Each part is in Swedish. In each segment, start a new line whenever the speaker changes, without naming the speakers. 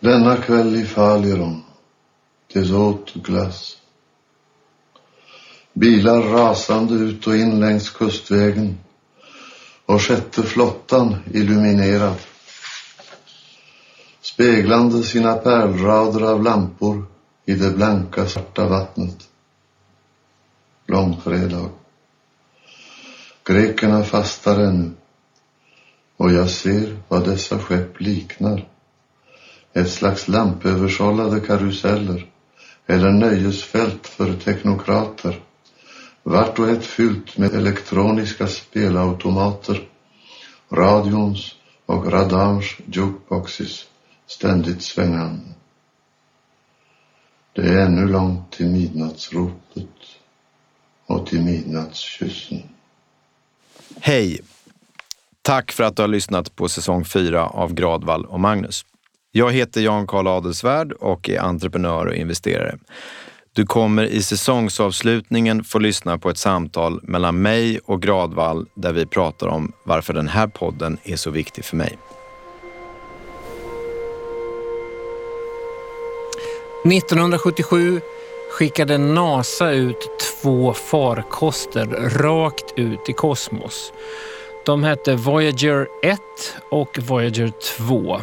Denna kväll i Faliron, des åt glass. Bilar rasande ut och in längs kustvägen och sjätte flottan illuminerad. Speglande sina pärlrader av lampor i det blanka svarta vattnet. Långfredag. Grekerna fastar ännu och jag ser vad dessa skepp liknar. Ett slags lampöversållade karuseller eller nöjesfält för teknokrater. Vart och ett fyllt med elektroniska spelautomater, radions och radarns jukeboxes ständigt svängande. Det är ännu långt till midnattsropet och till midnattskyssen.
Hej! Tack för att du har lyssnat på säsong 4 av Gradvall och Magnus. Jag heter Jan Karl Adelsvärd och är entreprenör och investerare. Du kommer i säsongsavslutningen få lyssna på ett samtal mellan mig och Gradvall där vi pratar om varför den här podden är så viktig för mig.
1977 skickade NASA ut två farkoster rakt ut i kosmos. De hette Voyager 1 och Voyager 2.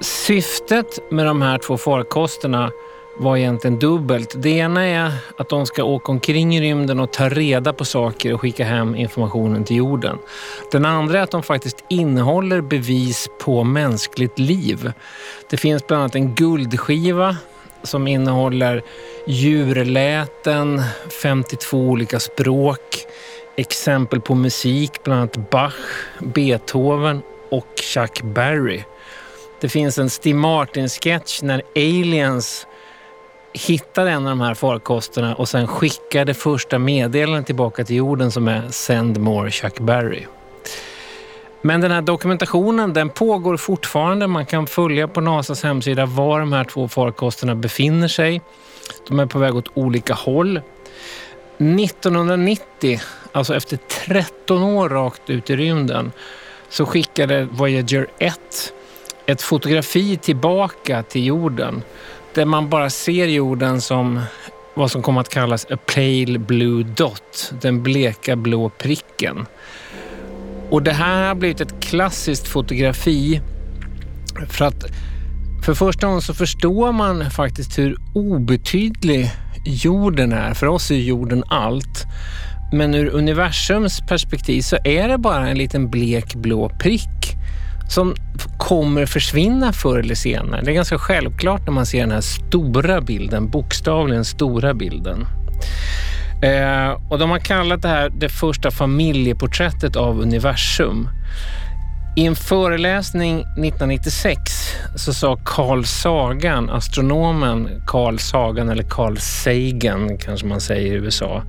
Syftet med de här två farkosterna var egentligen dubbelt. Det ena är att de ska åka omkring i rymden och ta reda på saker och skicka hem informationen till jorden. Den andra är att de faktiskt innehåller bevis på mänskligt liv. Det finns bland annat en guldskiva som innehåller djurläten, 52 olika språk, exempel på musik, bland annat Bach, Beethoven och Chuck Berry. Det finns en Steve Martin-sketch när aliens hittade en av de här farkosterna och sen skickade första meddelandet tillbaka till jorden som är Send more Chuck Berry. Men den här dokumentationen den pågår fortfarande. Man kan följa på NASAs hemsida var de här två farkosterna befinner sig. De är på väg åt olika håll. 1990, alltså efter 13 år rakt ut i rymden, så skickade Voyager 1 ett fotografi tillbaka till jorden där man bara ser jorden som vad som kommer att kallas a pale blue dot, den bleka blå pricken. Och det här har blivit ett klassiskt fotografi för att för första gången så förstår man faktiskt hur obetydlig jorden är. För oss är jorden allt. Men ur universums perspektiv så är det bara en liten blek blå prick som kommer försvinna förr eller senare. Det är ganska självklart när man ser den här stora bilden, bokstavligen stora bilden. Eh, och de har kallat det här det första familjeporträttet av universum. I en föreläsning 1996 så sa Carl Sagan, astronomen Carl Sagan eller Carl Sagan kanske man säger i USA,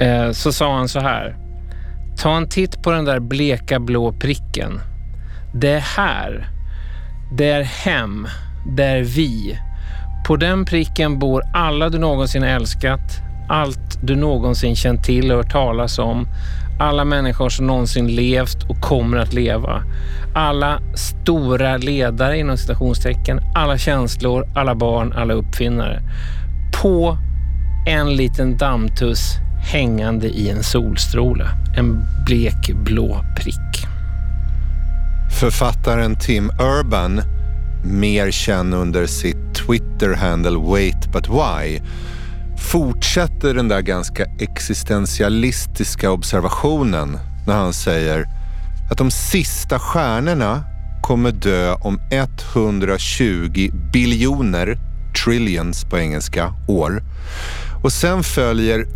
eh, så sa han så här. Ta en titt på den där bleka blå pricken. Det är här. Det är hem. Det är vi. På den pricken bor alla du någonsin älskat, allt du någonsin känt till och hört talas om, alla människor som någonsin levt och kommer att leva. Alla stora ledare inom citationstecken, alla känslor, alla barn, alla uppfinnare. På en liten dammtuss hängande i en solstråle. En blek blå prick.
Författaren Tim Urban, mer känd under sitt Twitter-handle Wait But Why, fortsätter den där ganska existentialistiska observationen när han säger att de sista stjärnorna kommer dö om 120 biljoner, trillions på engelska, år. Och sen följer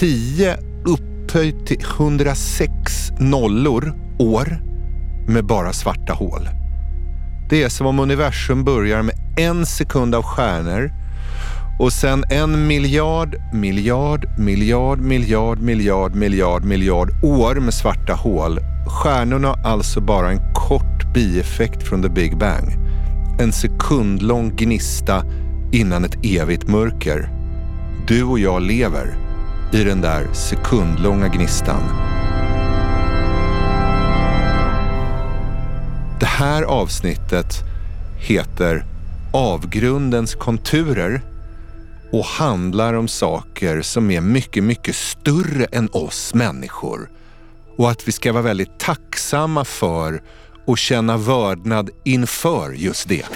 10 upphöjt till 106 nollor år med bara svarta hål. Det är som om universum börjar med en sekund av stjärnor och sen en miljard, miljard, miljard, miljard, miljard, miljard, miljard år med svarta hål. Stjärnorna har alltså bara en kort bieffekt från the big bang. En sekundlång gnista innan ett evigt mörker. Du och jag lever i den där sekundlånga gnistan. Det här avsnittet heter Avgrundens konturer och handlar om saker som är mycket, mycket större än oss människor. Och att vi ska vara väldigt tacksamma för och känna vördnad inför just det.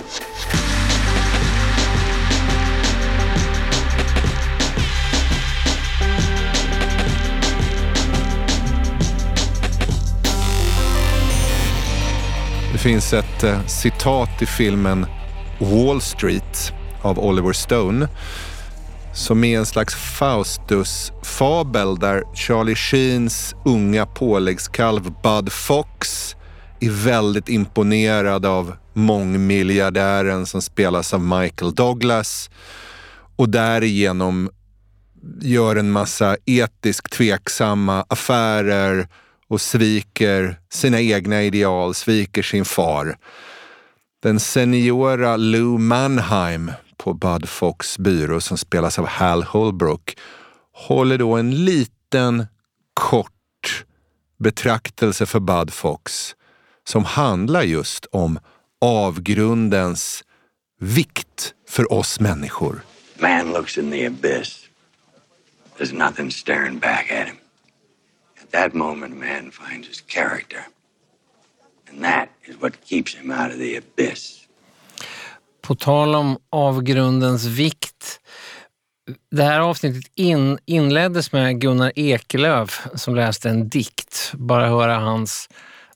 Det finns ett eh, citat i filmen Wall Street av Oliver Stone som är en slags Faustus-fabel där Charlie Sheens unga påläggskalv Bud Fox är väldigt imponerad av mångmiljardären som spelas av Michael Douglas och därigenom gör en massa etiskt tveksamma affärer och sviker sina egna ideal, sviker sin far. Den seniora Lou Mannheim på Bud Fox byrå som spelas av Hal Holbrook håller då en liten kort betraktelse för Bud Fox som handlar just om avgrundens vikt för oss människor.
Man looks in the abyss. There's nothing staring back at him. That moment, man finds his character. And that is what keeps him out of the abyss.
På tal om avgrundens vikt. Det här avsnittet in, inleddes med Gunnar Ekelöf som läste en dikt. Bara höra hans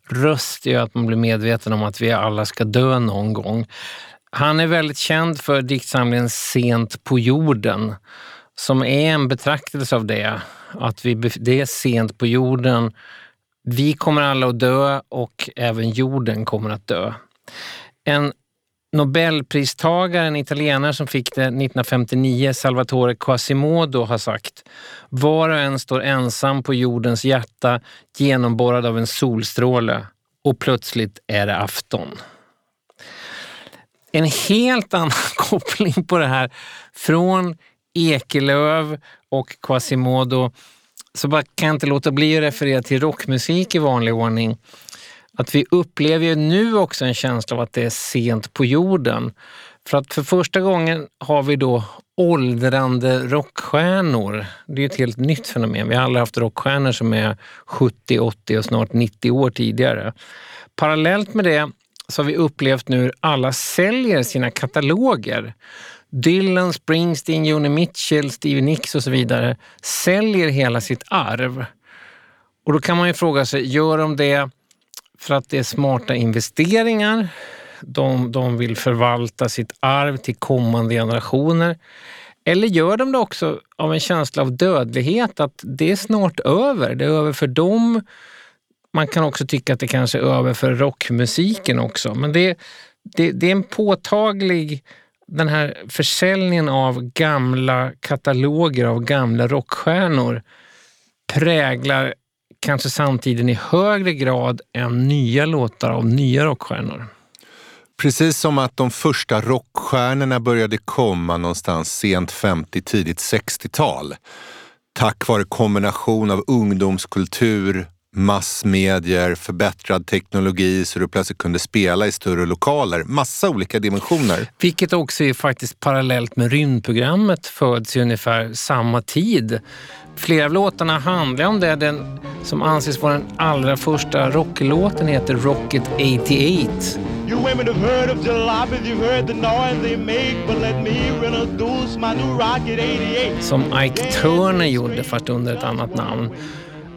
röst gör att man blir medveten om att vi alla ska dö någon gång. Han är väldigt känd för diktsamlingen Sent på jorden som är en betraktelse av det. Att vi, det är sent på jorden. Vi kommer alla att dö och även jorden kommer att dö. En Nobelpristagare, en italienare som fick det 1959, Salvatore Quasimodo, har sagt Var och en står ensam på jordens hjärta genomborrad av en solstråle och plötsligt är det afton. En helt annan koppling på det här från Ekelöv och Quasimodo så bara kan jag inte låta bli att referera till rockmusik i vanlig ordning att vi upplever ju nu också en känsla av att det är sent på jorden. För att för första gången har vi då åldrande rockstjärnor. Det är ett helt nytt fenomen. Vi har aldrig haft rockstjärnor som är 70, 80 och snart 90 år tidigare. Parallellt med det så har vi upplevt nu hur alla säljer sina kataloger. Dylan, Springsteen, Joni Mitchell, Stevie Nicks och så vidare säljer hela sitt arv. Och då kan man ju fråga sig, gör de det för att det är smarta investeringar. De, de vill förvalta sitt arv till kommande generationer. Eller gör de det också av en känsla av dödlighet, att det är snart över. Det är över för dem. Man kan också tycka att det kanske är över för rockmusiken också. Men det, det, det är en påtaglig den här försäljningen av gamla kataloger av gamla rockstjärnor präglar kanske samtiden i högre grad än nya låtar av nya rockstjärnor.
Precis som att de första rockstjärnorna började komma någonstans sent 50, tidigt 60-tal. Tack vare kombination av ungdomskultur, massmedier, förbättrad teknologi så du plötsligt kunde spela i större lokaler. Massa olika dimensioner.
Vilket också är faktiskt parallellt med rymdprogrammet föds i ungefär samma tid. Flera av låtarna handlar om det. Den som anses vara den allra första rocklåten heter Rocket 88. You women have heard of jalopies, you've heard the noise they make But let me introduce my new Rocket 88 Som Ike Turner gjorde fast under ett annat namn.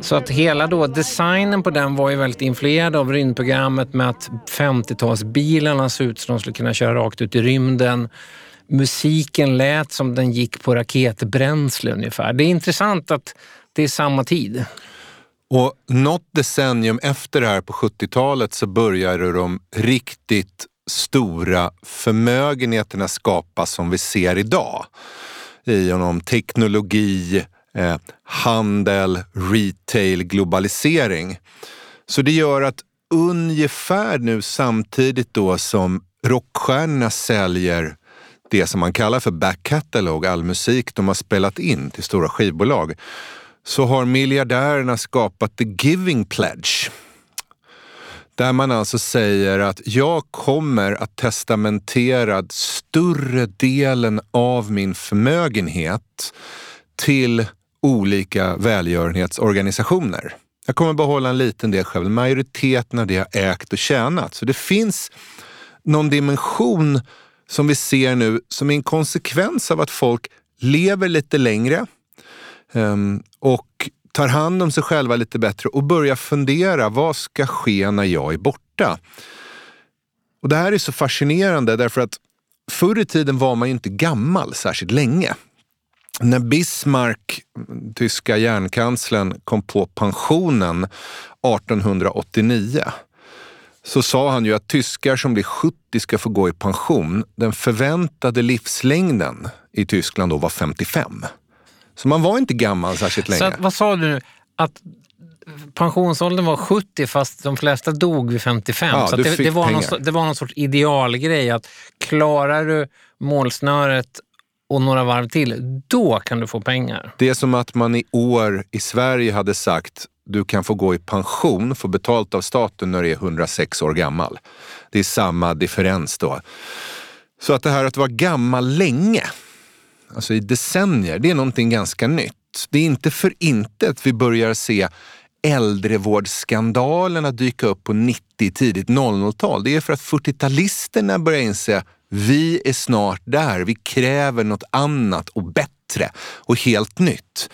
Så att hela då designen på den var ju väldigt influerad av rymdprogrammet med att 50-talsbilarna såg ut som de skulle kunna köra rakt ut i rymden. Musiken lät som den gick på raketbränsle ungefär. Det är intressant att det är samma tid.
Och något decennium efter det här på 70-talet så började de riktigt stora förmögenheterna skapas som vi ser idag. Genom teknologi, eh, handel, retail, globalisering. Så det gör att ungefär nu samtidigt då som rockstjärnorna säljer det som man kallar för back catalog, all musik de har spelat in till stora skivbolag, så har miljardärerna skapat The Giving Pledge. Där man alltså säger att jag kommer att testamentera större delen av min förmögenhet till olika välgörenhetsorganisationer. Jag kommer behålla en liten del själv. Majoriteten av det jag ägt och tjänat. Så det finns någon dimension som vi ser nu som är en konsekvens av att folk lever lite längre um, och tar hand om sig själva lite bättre och börjar fundera, vad ska ske när jag är borta? Och Det här är så fascinerande därför att förr i tiden var man ju inte gammal särskilt länge. När Bismarck, tyska järnkanslern, kom på pensionen 1889 så sa han ju att tyskar som blir 70 ska få gå i pension. Den förväntade livslängden i Tyskland då var 55. Så man var inte gammal särskilt länge.
Så att, vad sa du? Att pensionsåldern var 70 fast de flesta dog vid 55.
Ja,
så
det,
det, var någon, det var någon sorts idealgrej att klarar du målsnöret och några varv till, då kan du få pengar.
Det är som att man i år i Sverige hade sagt du kan få gå i pension, få betalt av staten när du är 106 år gammal. Det är samma differens då. Så att det här att vara gammal länge, alltså i decennier, det är någonting ganska nytt. Det är inte för intet vi börjar se äldrevårdsskandalerna dyka upp på 90 tidigt 00-tal. Det är för att 40-talisterna börjar inse vi är snart där. Vi kräver något annat och bättre och helt nytt.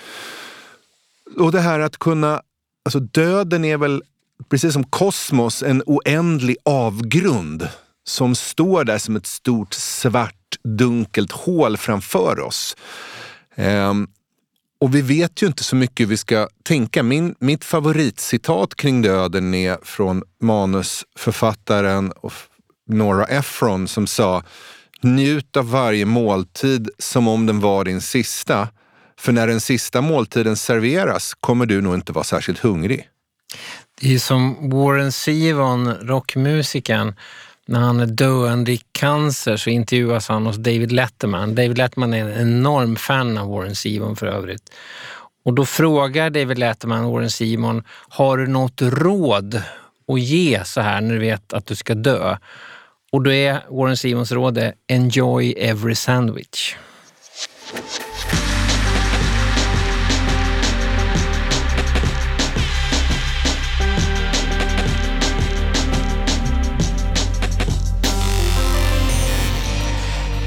Och det här att kunna, alltså döden är väl precis som kosmos en oändlig avgrund som står där som ett stort svart dunkelt hål framför oss. Ehm, och vi vet ju inte så mycket hur vi ska tänka. Min, mitt favoritcitat kring döden är från manusförfattaren Nora Ephron som sa Njut av varje måltid som om den var din sista. För när den sista måltiden serveras kommer du nog inte vara särskilt hungrig.
Det är som Warren Zevon, rockmusikern, när han är döende i cancer så intervjuas han hos David Letterman. David Letterman är en enorm fan av Warren Zevon för övrigt. Och då frågar David Letterman Warren Zevon, har du något råd att ge så här när du vet att du ska dö? Och då är Warren Simons råd enjoy every sandwich.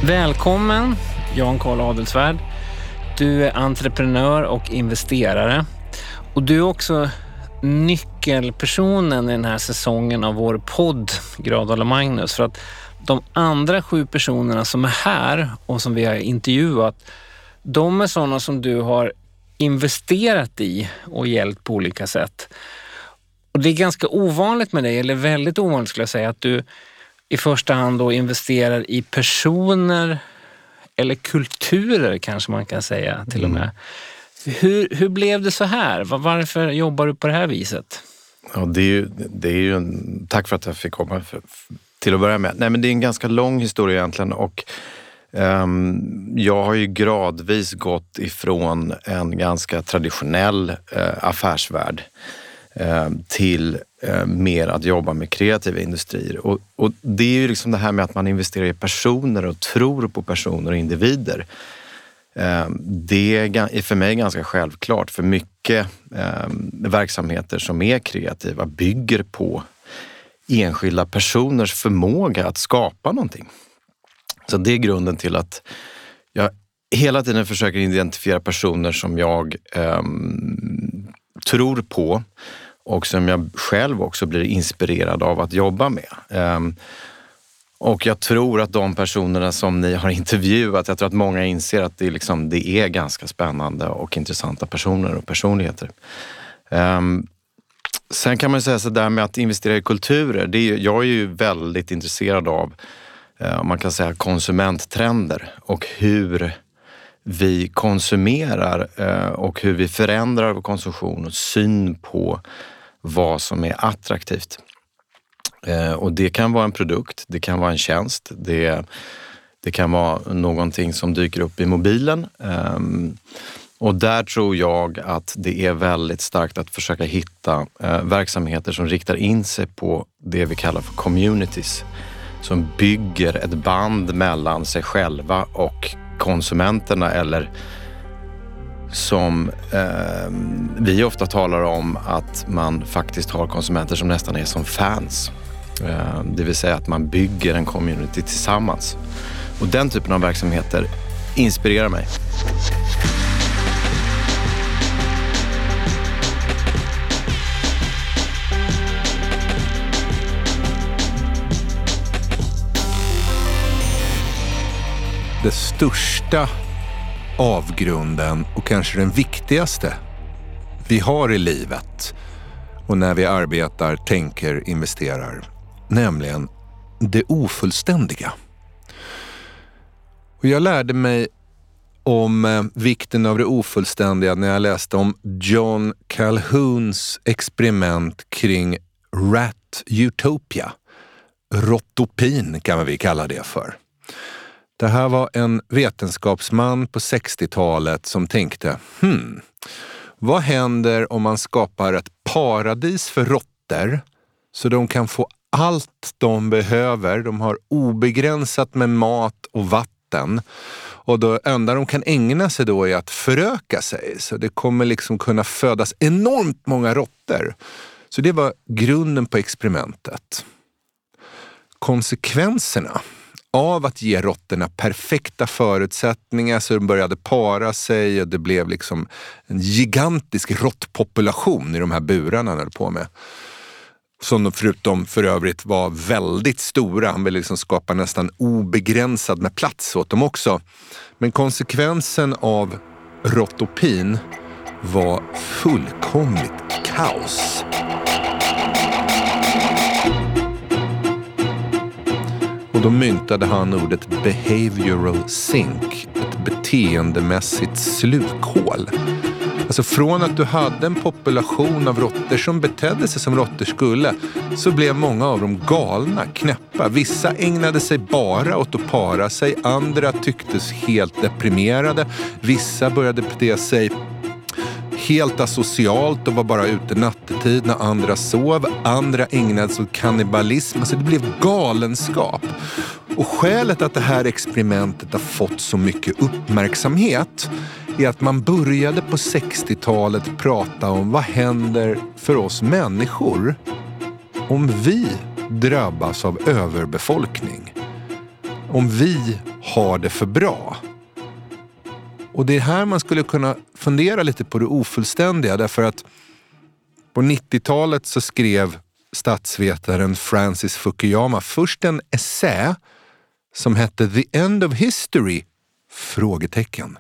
Välkommen Jan Karl Adelsvärd. Du är entreprenör och investerare. Och du är också nyckelpersonen i den här säsongen av vår podd Gradal och Magnus. För att de andra sju personerna som är här och som vi har intervjuat, de är sådana som du har investerat i och hjälpt på olika sätt. Och Det är ganska ovanligt med dig, eller väldigt ovanligt skulle jag säga, att du i första hand då investerar i personer eller kulturer kanske man kan säga till och med. Mm. Hur, hur blev det så här? Varför jobbar du på det här viset?
Ja, det är ju, det är ju en, tack för att jag fick komma för, till att börja med. Nej, men det är en ganska lång historia egentligen och um, jag har ju gradvis gått ifrån en ganska traditionell uh, affärsvärld uh, till uh, mer att jobba med kreativa industrier. Och, och det är ju liksom det här med att man investerar i personer och tror på personer och individer. Eh, det är för mig ganska självklart, för mycket ehm, verksamheter som är kreativa bygger på enskilda personers förmåga att skapa någonting. Så det är grunden till att jag hela tiden försöker identifiera personer som jag eh, tror på och som jag själv också blir inspirerad av att jobba med. Eh, och jag tror att de personerna som ni har intervjuat, jag tror att många inser att det, liksom, det är ganska spännande och intressanta personer och personligheter. Um, sen kan man säga så där med att investera i kulturer. Det är, jag är ju väldigt intresserad av, uh, man kan säga konsumenttrender och hur vi konsumerar uh, och hur vi förändrar vår konsumtion och syn på vad som är attraktivt. Eh, och det kan vara en produkt, det kan vara en tjänst, det, det kan vara någonting som dyker upp i mobilen. Ehm, och där tror jag att det är väldigt starkt att försöka hitta eh, verksamheter som riktar in sig på det vi kallar för communities. Som bygger ett band mellan sig själva och konsumenterna eller som eh, vi ofta talar om att man faktiskt har konsumenter som nästan är som fans. Eh, det vill säga att man bygger en community tillsammans. Och den typen av verksamheter inspirerar mig.
Den största avgrunden och kanske den viktigaste vi har i livet och när vi arbetar, tänker, investerar. Nämligen det ofullständiga. Och jag lärde mig om eh, vikten av det ofullständiga när jag läste om John Calhouns experiment kring Rat Utopia. Rottopin kan vi kalla det för. Det här var en vetenskapsman på 60-talet som tänkte, hmm, vad händer om man skapar ett paradis för råttor så de kan få allt de behöver. De har obegränsat med mat och vatten. Och det enda de kan ägna sig då är att föröka sig. Så det kommer liksom kunna födas enormt många råttor. Så det var grunden på experimentet. Konsekvenserna av att ge råttorna perfekta förutsättningar så de började para sig och det blev liksom en gigantisk råttpopulation i de här burarna han höll på med. Som förutom för övrigt var väldigt stora. Han ville liksom skapa nästan obegränsad med plats åt dem också. Men konsekvensen av rotopin var fullkomligt kaos. Och då myntade han ordet behavioral sink, ett beteendemässigt slukhål. Alltså från att du hade en population av råttor som betedde sig som råttor skulle, så blev många av dem galna, knäppa. Vissa ägnade sig bara åt att para sig, andra tycktes helt deprimerade. Vissa började bete sig helt asocialt och var bara ute nattetid när andra sov. Andra ägnade sig åt kannibalism. Alltså det blev galenskap. Och skälet att det här experimentet har fått så mycket uppmärksamhet är att man började på 60-talet prata om vad händer för oss människor om vi drabbas av överbefolkning. Om vi har det för bra. Och det är här man skulle kunna fundera lite på det ofullständiga därför att på 90-talet så skrev statsvetaren Francis Fukuyama först en essä som hette The End of History? Frågetecken.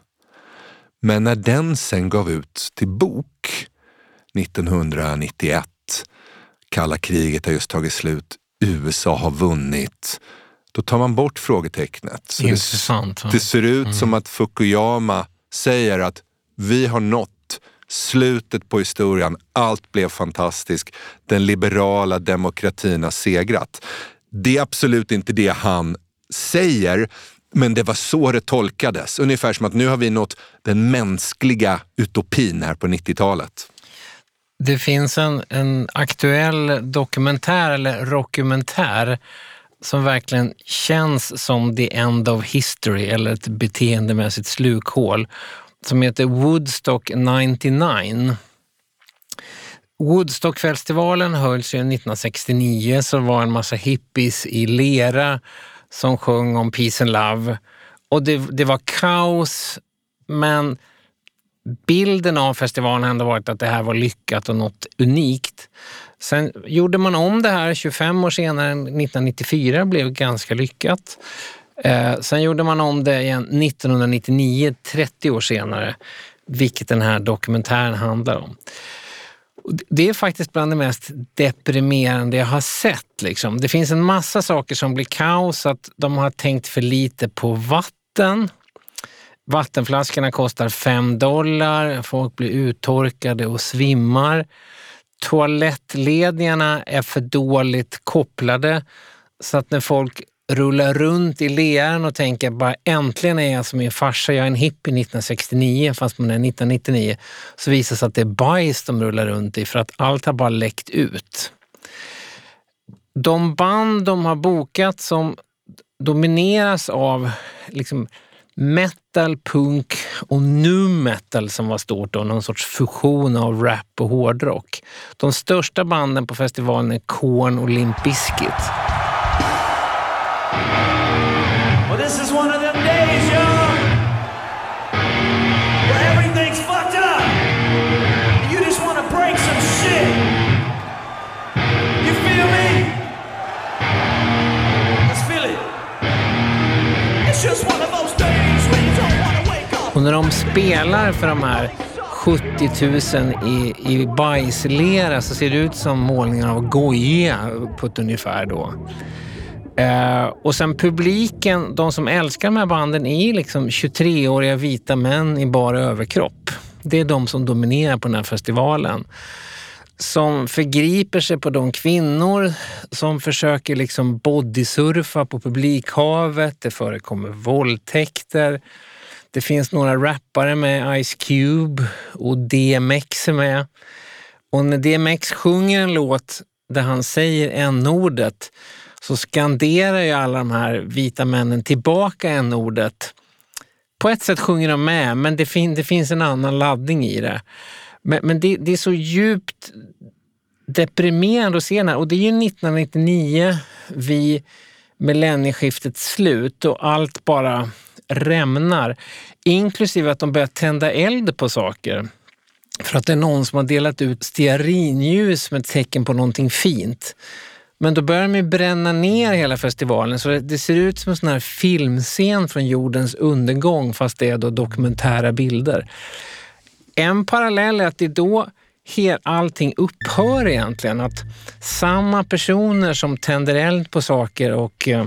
Men när den sen gav ut till bok 1991, kalla kriget har just tagit slut, USA har vunnit, då tar man bort frågetecknet.
Så Intressant.
Det, det ser ut mm. som att Fukuyama säger att vi har nått slutet på historien. Allt blev fantastiskt. Den liberala demokratin har segrat. Det är absolut inte det han säger, men det var så det tolkades. Ungefär som att nu har vi nått den mänskliga utopin här på 90-talet.
Det finns en, en aktuell dokumentär, eller rockumentär, som verkligen känns som the end of history eller ett beteendemässigt slukhål som heter Woodstock 99. Woodstockfestivalen hölls ju 1969 så var en massa hippies i lera som sjöng om peace and love. Och det, det var kaos, men bilden av festivalen har ändå varit att det här var lyckat och något unikt. Sen gjorde man om det här 25 år senare, 1994, blev ganska lyckat. Eh, sen gjorde man om det igen 1999, 30 år senare, vilket den här dokumentären handlar om. Det är faktiskt bland det mest deprimerande jag har sett. Liksom. Det finns en massa saker som blir kaos, att de har tänkt för lite på vatten. Vattenflaskorna kostar 5 dollar, folk blir uttorkade och svimmar. Toalettledningarna är för dåligt kopplade så att när folk rulla runt i leran och tänka bara äntligen är jag som min farsa, jag är en hippie 1969 fast man är 1999. Så visar det sig att det är bajs de rullar runt i för att allt har bara läckt ut. De band de har bokat som domineras av liksom metal, punk och nu metal som var stort då, någon sorts fusion av rap och hårdrock. De största banden på festivalen är Korn och Limp Bizkit. Well, this is one of them days, yo, where everything's fucked up. And You just want to break some shit. You feel me? Let's feel it. It's just one of those days when you don't want to wake up. Och när de spelar för de här 70 000 i, i bajslera så ser det ut som målningar av Goya på ett ungefär då. Uh, och sen publiken, de som älskar de här banden är liksom 23-åriga vita män i bara överkropp. Det är de som dominerar på den här festivalen. Som förgriper sig på de kvinnor som försöker liksom bodysurfa på publikhavet. Det förekommer våldtäkter. Det finns några rappare med, Ice Cube och DMX är med. Och när DMX sjunger en låt där han säger n-ordet så skanderar ju alla de här vita männen tillbaka n-ordet. På ett sätt sjunger de med, men det, fin det finns en annan laddning i det. Men, men det, det, är så djupt deprimerande att se den här. Och det är ju 1999 vid millennieskiftets slut och allt bara rämnar. Inklusive att de börjar tända eld på saker. För att det är någon som har delat ut stearinljus som ett tecken på någonting fint. Men då börjar de bränna ner hela festivalen så det ser ut som en sån här filmscen från jordens undergång fast det är då dokumentära bilder. En parallell är att det är då allting upphör egentligen. Att samma personer som tänder eld på saker och eh,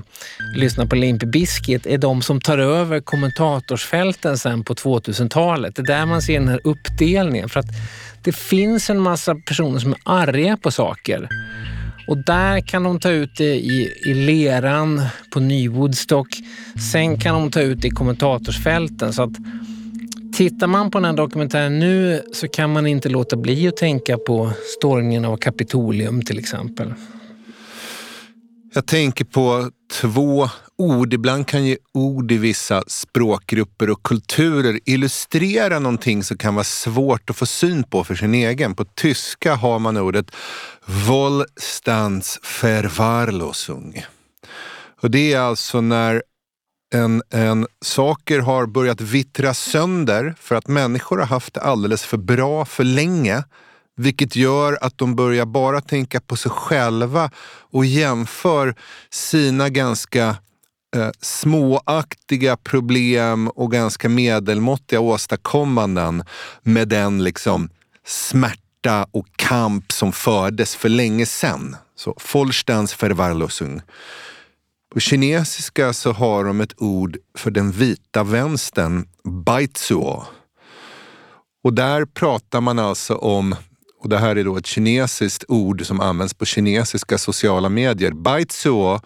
lyssnar på Limp Bizkit är de som tar över kommentatorsfälten sen på 2000-talet. Det är där man ser den här uppdelningen. För att det finns en massa personer som är arga på saker. Och där kan de ta ut det i, i leran på Ny Woodstock. Sen kan de ta ut det i kommentatorsfälten. Så att tittar man på den här dokumentären nu så kan man inte låta bli att tänka på stormningen av Kapitolium till exempel.
Jag tänker på två ord. Ibland kan ju ord i vissa språkgrupper och kulturer illustrera någonting som kan vara svårt att få syn på för sin egen. På tyska har man ordet Wohlstandsverwahrlosung. Och det är alltså när en, en, saker har börjat vittra sönder för att människor har haft det alldeles för bra för länge vilket gör att de börjar bara tänka på sig själva och jämför sina ganska eh, småaktiga problem och ganska medelmåttiga åstadkommanden med den liksom smärta och kamp som fördes för länge sedan. Så Vollstans Verwahrlosung. På kinesiska så har de ett ord för den vita vänstern, Baizuo. Och där pratar man alltså om och det här är då ett kinesiskt ord som används på kinesiska sociala medier. Baizuo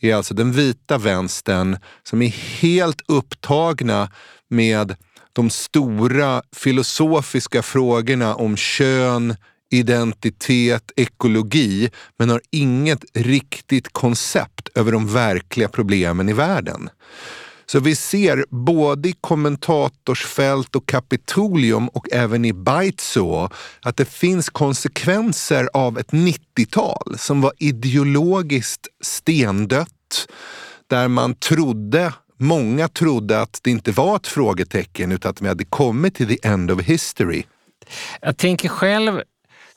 är alltså den vita vänstern som är helt upptagna med de stora filosofiska frågorna om kön, identitet, ekologi, men har inget riktigt koncept över de verkliga problemen i världen. Så vi ser både i kommentatorsfält och Kapitolium och även i Baitso att det finns konsekvenser av ett 90-tal som var ideologiskt stendött. Där man trodde Många trodde att det inte var ett frågetecken utan att vi hade kommit till the end of history.
Jag tänker själv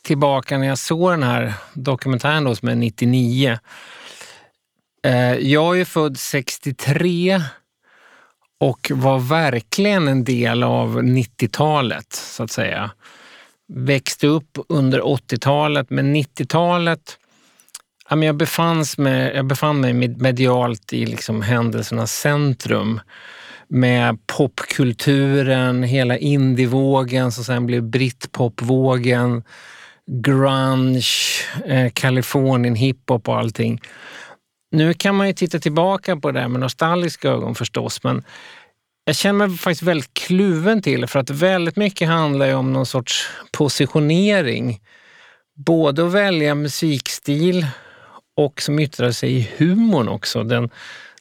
tillbaka när jag såg den här dokumentären då, som är 99. Eh, jag är född 63 och var verkligen en del av 90-talet så att säga. Växte upp under 80-talet, men 90-talet jag, befanns med, jag befann mig medialt i liksom händelsernas centrum med popkulturen, hela indievågen som sen blev britpopvågen, grunge, eh, Kalifornien hiphop och allting. Nu kan man ju titta tillbaka på det här med nostalgiska ögon förstås, men jag känner mig faktiskt väldigt kluven till det för att väldigt mycket handlar ju om någon sorts positionering. Både att välja musikstil och som yttrar sig i humorn också. Den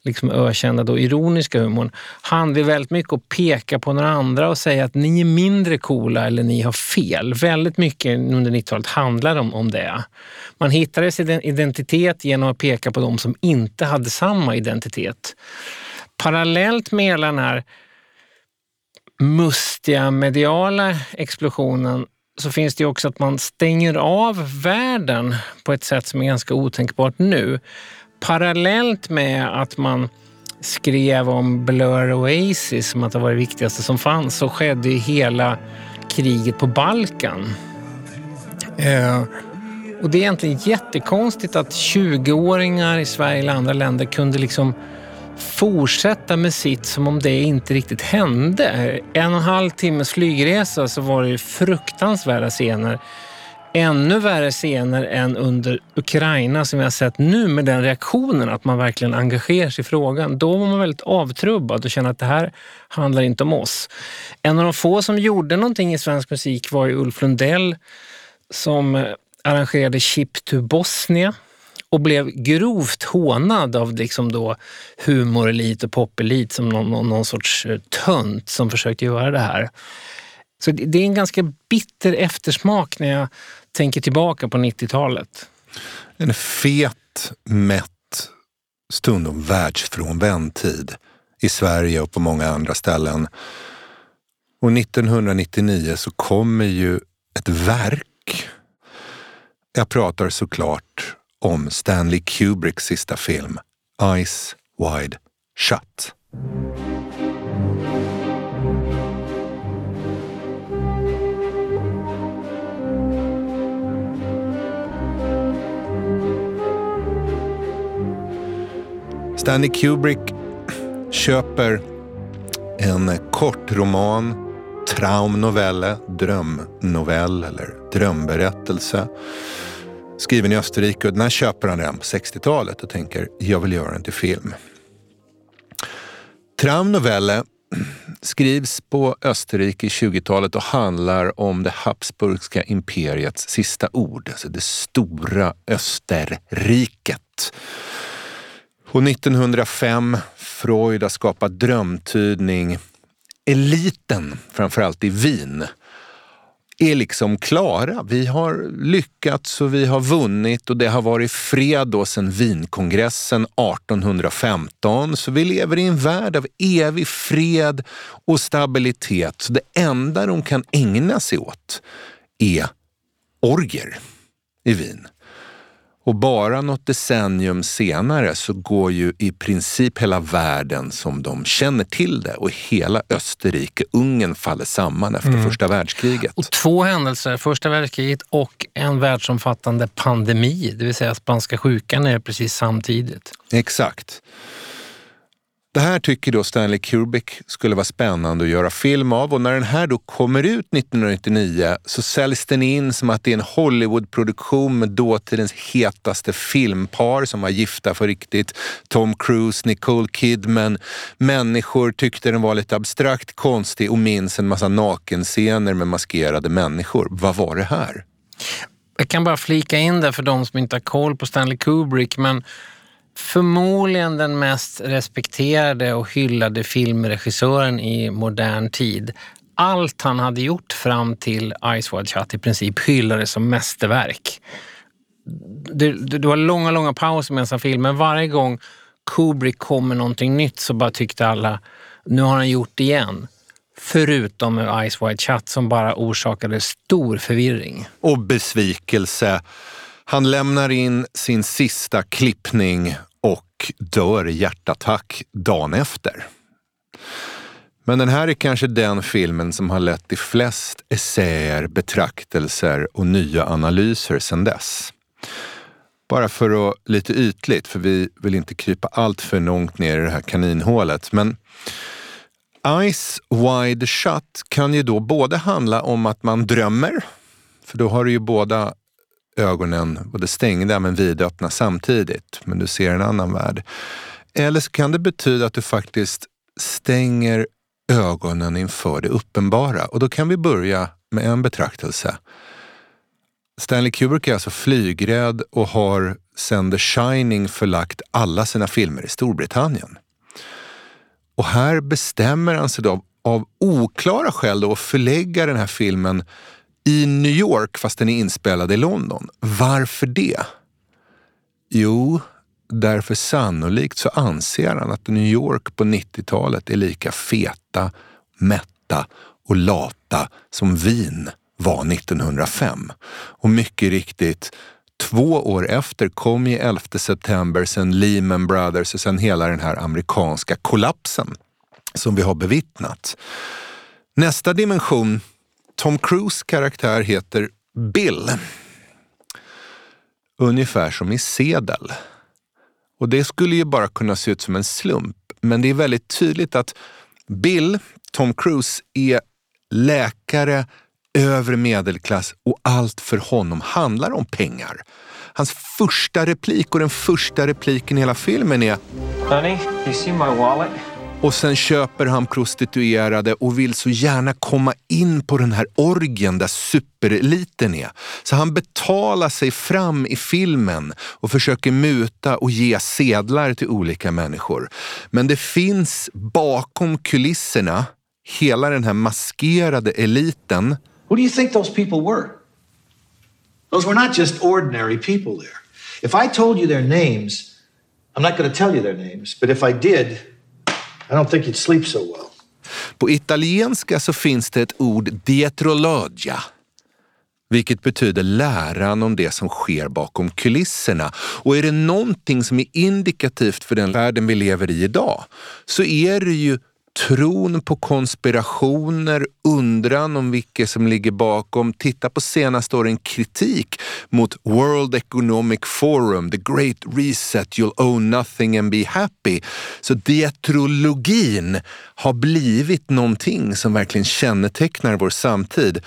liksom ökända då ironiska humorn handlar väldigt mycket om att peka på några andra och säga att ni är mindre coola eller ni har fel. Väldigt mycket under 90-talet handlar om, om det. Man hittade sin identitet genom att peka på de som inte hade samma identitet. Parallellt med hela den här mustiga mediala explosionen så finns det också att man stänger av världen på ett sätt som är ganska otänkbart nu. Parallellt med att man skrev om Blur Oasis som att det var det viktigaste som fanns så skedde ju hela kriget på Balkan. Eh, och det är egentligen jättekonstigt att 20-åringar i Sverige eller andra länder kunde liksom fortsätta med sitt som om det inte riktigt hände. En och en halv timmes flygresa så var det fruktansvärda scener. Ännu värre scener än under Ukraina som vi har sett nu med den reaktionen att man verkligen engagerar sig i frågan. Då var man väldigt avtrubbad och kände att det här handlar inte om oss. En av de få som gjorde någonting i svensk musik var ju Ulf Lundell som eh, arrangerade Chip to Bosnia och blev grovt hånad av liksom då humorelit och popelit som någon, någon, någon sorts eh, tönt som försökte göra det här. Så det är en ganska bitter eftersmak när jag tänker tillbaka på 90-talet.
En fet, mätt, stundom världsfrånvänd tid i Sverige och på många andra ställen. Och 1999 så kommer ju ett verk. Jag pratar såklart om Stanley Kubricks sista film Eyes Wide Shut. Stanley Kubrick köper en kortroman, traumnovelle, drömnovell eller drömberättelse skriven i Österrike och den här köper han redan på 60-talet och tänker jag vill göra den till film. Traumnovelle skrivs på Österrike i 20-talet och handlar om det Habsburgska imperiets sista ord, alltså det stora Österriket. Och 1905, Freud har skapat drömtydning Eliten, framförallt i Wien, är liksom klara. Vi har lyckats och vi har vunnit och det har varit fred då sedan Wienkongressen 1815. Så vi lever i en värld av evig fred och stabilitet. Så det enda de kan ägna sig åt är orger i Wien. Och bara något decennium senare så går ju i princip hela världen som de känner till det och hela Österrike, Ungern faller samman efter mm. första världskriget.
Och två händelser, första världskriget och en världsomfattande pandemi, det vill säga spanska sjukan är precis samtidigt.
Exakt. Det här tycker då Stanley Kubrick skulle vara spännande att göra film av och när den här då kommer ut 1999 så säljs den in som att det är en Hollywoodproduktion med dåtidens hetaste filmpar som var gifta för riktigt. Tom Cruise, Nicole Kidman. Människor tyckte den var lite abstrakt, konstig och minns en massa nakenscener med maskerade människor. Vad var det här?
Jag kan bara flika in där för de som inte har koll på Stanley Kubrick, men förmodligen den mest respekterade och hyllade filmregissören i modern tid. Allt han hade gjort fram till Ice Wide Shut i princip hyllades som mästerverk. Det, det var långa, långa pauser mellan filmen. Varje gång Kubrick kom med någonting nytt så bara tyckte alla, nu har han gjort det igen. Förutom med Ice Wide Shut som bara orsakade stor förvirring.
Och besvikelse. Han lämnar in sin sista klippning och dör i hjärtattack dagen efter. Men den här är kanske den filmen som har lett till flest essäer, betraktelser och nya analyser sedan dess. Bara för att, lite ytligt, för vi vill inte krypa allt för långt ner i det här kaninhålet, men Eyes Wide Shut kan ju då både handla om att man drömmer, för då har du ju båda ögonen både stängda men vidöppna samtidigt, men du ser en annan värld. Eller så kan det betyda att du faktiskt stänger ögonen inför det uppenbara. Och då kan vi börja med en betraktelse. Stanley Kubrick är alltså flygrädd och har sedan The Shining förlagt alla sina filmer i Storbritannien. Och här bestämmer han sig då av oklara skäl då att förlägga den här filmen i New York fast den är inspelad i London. Varför det? Jo, därför sannolikt så anser han att New York på 90-talet är lika feta, mätta och lata som Wien var 1905. Och mycket riktigt, två år efter kom ju 11 september, sen Lehman Brothers och sen hela den här amerikanska kollapsen som vi har bevittnat. Nästa dimension, Tom Cruise karaktär heter Bill. Ungefär som i Sedel. Och det skulle ju bara kunna se ut som en slump, men det är väldigt tydligt att Bill, Tom Cruise, är läkare, övre medelklass och allt för honom handlar om pengar. Hans första replik och den första repliken i hela filmen är
Honey, you see my wallet?
Och sen köper han prostituerade och vill så gärna komma in på den här orgen där supereliten är. Så han betalar sig fram i filmen och försöker muta och ge sedlar till olika människor. Men det finns bakom kulisserna hela den här maskerade eliten
Who do you think those people were? Those were not just ordinary people there. If I told you their names, I'm not going to tell you their names, but if I did, i don't think you'd sleep so well.
På italienska så finns det ett ord dietrologia, vilket betyder läran om det som sker bakom kulisserna. Och är det någonting som är indikativt för den världen vi lever i idag så är det ju tron på konspirationer, undran om vilka som ligger bakom. Titta på senaste åren kritik mot World Economic Forum, the Great Reset, you'll own nothing and be happy. Så dietrologin har blivit någonting som verkligen kännetecknar vår samtid.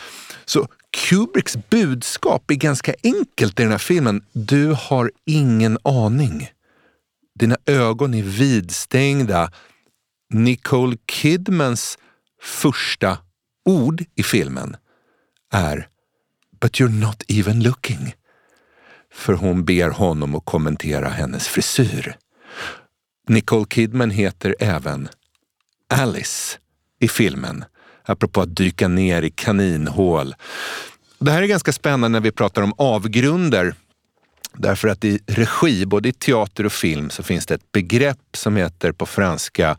Så Kubricks budskap är ganska enkelt i den här filmen. Du har ingen aning. Dina ögon är vidstängda Nicole Kidmans första ord i filmen är “But you're not even looking”. För hon ber honom att kommentera hennes frisyr. Nicole Kidman heter även Alice i filmen, apropå att dyka ner i kaninhål. Det här är ganska spännande när vi pratar om avgrunder. Därför att i regi, både i teater och film, så finns det ett begrepp som heter på franska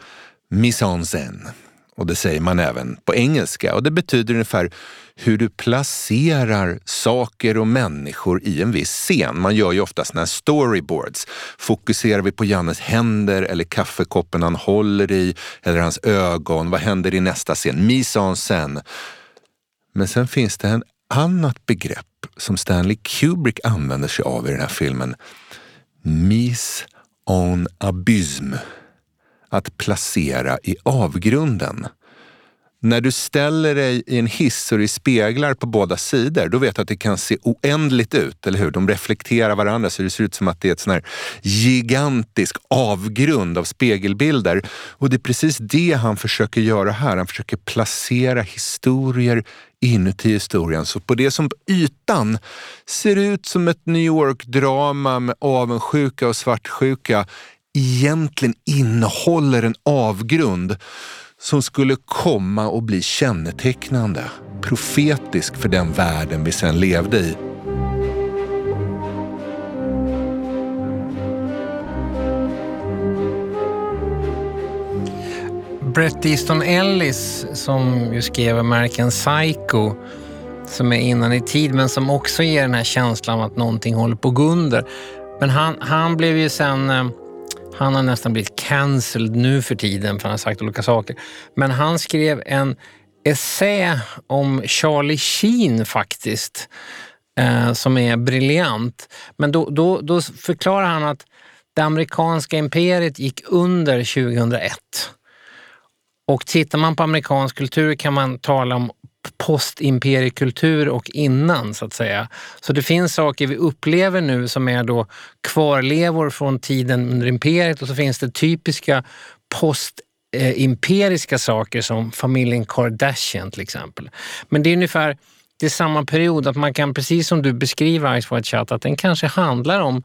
mise en scène. Och det säger man även på engelska. Och det betyder ungefär hur du placerar saker och människor i en viss scen. Man gör ju ofta sådana här storyboards. Fokuserar vi på Jannes händer eller kaffekoppen han håller i eller hans ögon? Vad händer i nästa scen? Mise en scène. Men sen finns det en annat begrepp som Stanley Kubrick använder sig av i den här filmen. Mise en abysme att placera i avgrunden. När du ställer dig i en hiss och det är speglar på båda sidor, då vet du att det kan se oändligt ut, eller hur? De reflekterar varandra så det ser ut som att det är ett sån här gigantisk avgrund av spegelbilder. Och det är precis det han försöker göra här. Han försöker placera historier inuti historien. Så på det som på ytan ser ut som ett New York-drama med avundsjuka och svartsjuka egentligen innehåller en avgrund som skulle komma och bli kännetecknande, profetisk för den världen vi sen levde i.
Bret Easton Ellis som ju skrev American Psycho som är innan i tid men som också ger den här känslan av att någonting håller på att gå under. Men han, han blev ju sen eh, han har nästan blivit cancelled nu för tiden för han har sagt olika saker. Men han skrev en essä om Charlie Sheen faktiskt, eh, som är briljant. Men då, då, då förklarar han att det amerikanska imperiet gick under 2001. Och tittar man på amerikansk kultur kan man tala om postimperiekultur och innan så att säga. Så det finns saker vi upplever nu som är då kvarlevor från tiden under imperiet och så finns det typiska postimperiska saker som familjen Kardashian till exempel. Men det är ungefär det är samma period, att man kan precis som du beskriver Ice White Chat, att den kanske handlar om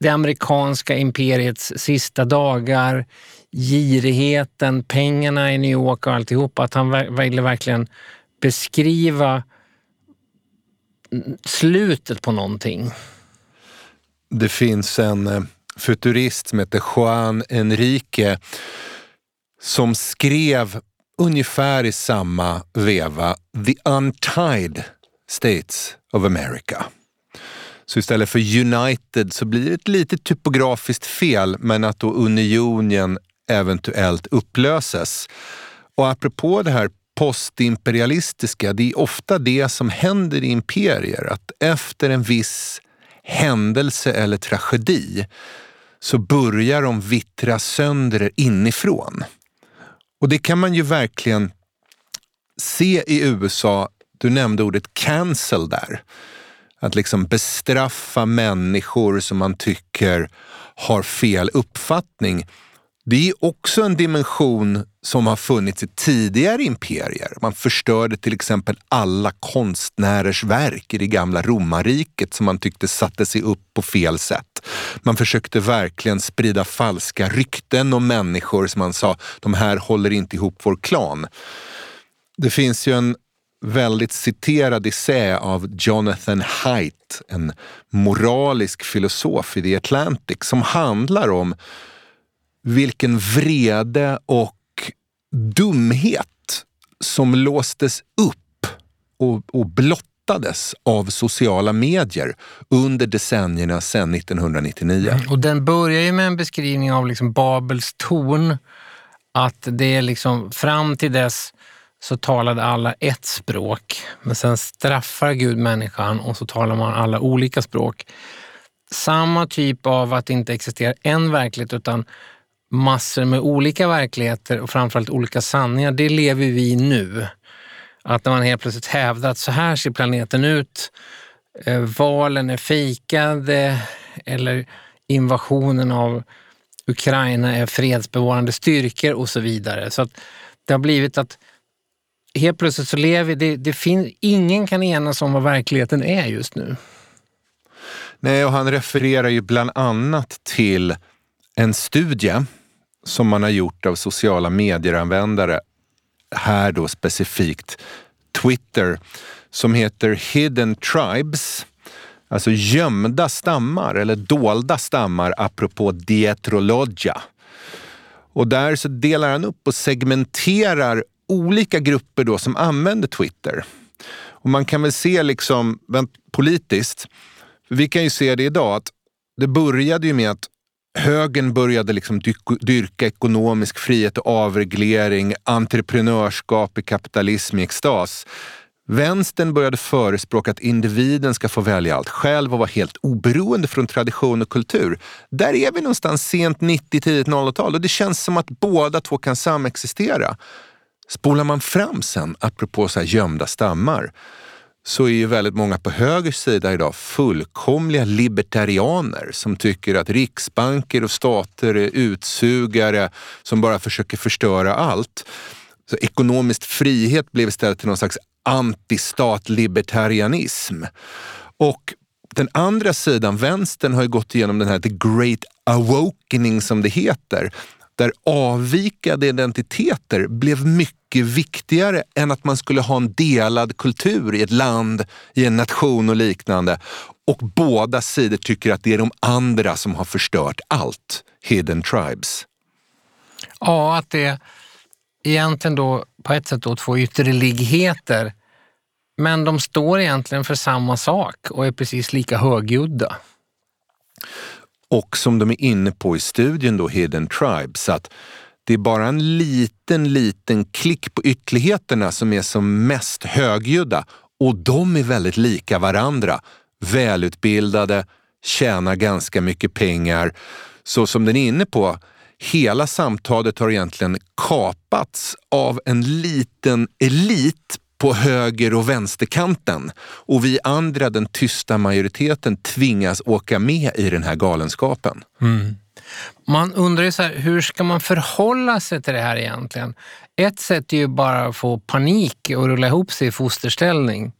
det amerikanska imperiets sista dagar, girigheten, pengarna i New York och alltihop. Att han ville verkligen beskriva slutet på någonting.
Det finns en eh, futurist som heter Juan Enrique som skrev ungefär i samma veva The Untied States of America. Så istället för United så blir det ett litet typografiskt fel, men att då unionen eventuellt upplöses. Och apropå det här postimperialistiska, det är ofta det som händer i imperier, att efter en viss händelse eller tragedi så börjar de vittra sönder inifrån. Och det kan man ju verkligen se i USA. Du nämnde ordet cancel där. Att liksom bestraffa människor som man tycker har fel uppfattning. Det är också en dimension som har funnits i tidigare imperier. Man förstörde till exempel alla konstnärers verk i det gamla romarriket som man tyckte satte sig upp på fel sätt. Man försökte verkligen sprida falska rykten om människor som man sa, de här håller inte ihop vår klan. Det finns ju en väldigt citerad essä av Jonathan Haidt, en moralisk filosof i The Atlantic, som handlar om vilken vrede och dumhet som låstes upp och, och blottades av sociala medier under decennierna sedan 1999. Mm,
och den börjar ju med en beskrivning av liksom Babels torn. Att det är liksom fram till dess så talade alla ett språk, men sen straffar Gud människan och så talar man alla olika språk. Samma typ av att det inte existerar en verklighet utan massor med olika verkligheter och framförallt olika sanningar, det lever vi i nu. Att när man helt plötsligt hävdar att så här ser planeten ut, eh, valen är fejkade eh, eller invasionen av Ukraina är fredsbevarande styrkor och så vidare. Så att det har blivit att helt plötsligt så lever det, det finns, ingen kan enas om vad verkligheten är just nu.
Nej, och han refererar ju bland annat till en studie som man har gjort av sociala medieranvändare, här då specifikt Twitter, som heter Hidden Tribes. Alltså gömda stammar eller dolda stammar apropå dietrologia. Och där så delar han upp och segmenterar olika grupper då som använder Twitter. Och man kan väl se liksom politiskt, vi kan ju se det idag, att det började ju med att högern började liksom dyrka ekonomisk frihet och avreglering, entreprenörskap i kapitalism i extas. Vänstern började förespråka att individen ska få välja allt själv och vara helt oberoende från tradition och kultur. Där är vi någonstans sent 90, tidigt 00-tal och det känns som att båda två kan samexistera. Spolar man fram sen, apropå så här gömda stammar, så är ju väldigt många på höger sida idag fullkomliga libertarianer som tycker att riksbanker och stater är utsugare som bara försöker förstöra allt. Så ekonomisk frihet blev istället till någon slags antistat-libertarianism. Och den andra sidan, vänstern, har ju gått igenom den här the great awakening som det heter där avvikande identiteter blev mycket viktigare än att man skulle ha en delad kultur i ett land, i en nation och liknande. Och båda sidor tycker att det är de andra som har förstört allt. Hidden tribes.
Ja, att det egentligen då på ett sätt då två ytterligheter men de står egentligen för samma sak och är precis lika högljudda.
Och som de är inne på i studien då, Hidden Tribes, att det är bara en liten, liten klick på ytterligheterna som är som mest högljudda och de är väldigt lika varandra. Välutbildade, tjänar ganska mycket pengar. Så som den är inne på, hela samtalet har egentligen kapats av en liten elit på höger och vänsterkanten och vi andra, den tysta majoriteten, tvingas åka med i den här galenskapen.
Mm. Man undrar ju så här, hur ska man förhålla sig till det här egentligen? Ett sätt är ju bara att få panik och rulla ihop sig i fosterställning.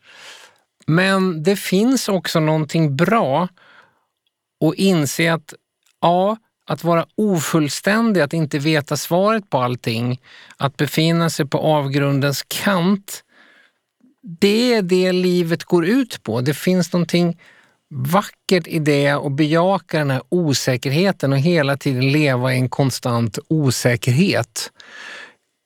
Men det finns också någonting bra och inse att ja, att vara ofullständig, att inte veta svaret på allting, att befinna sig på avgrundens kant, det är det livet går ut på. Det finns någonting vackert i det och bejaka den här osäkerheten och hela tiden leva i en konstant osäkerhet.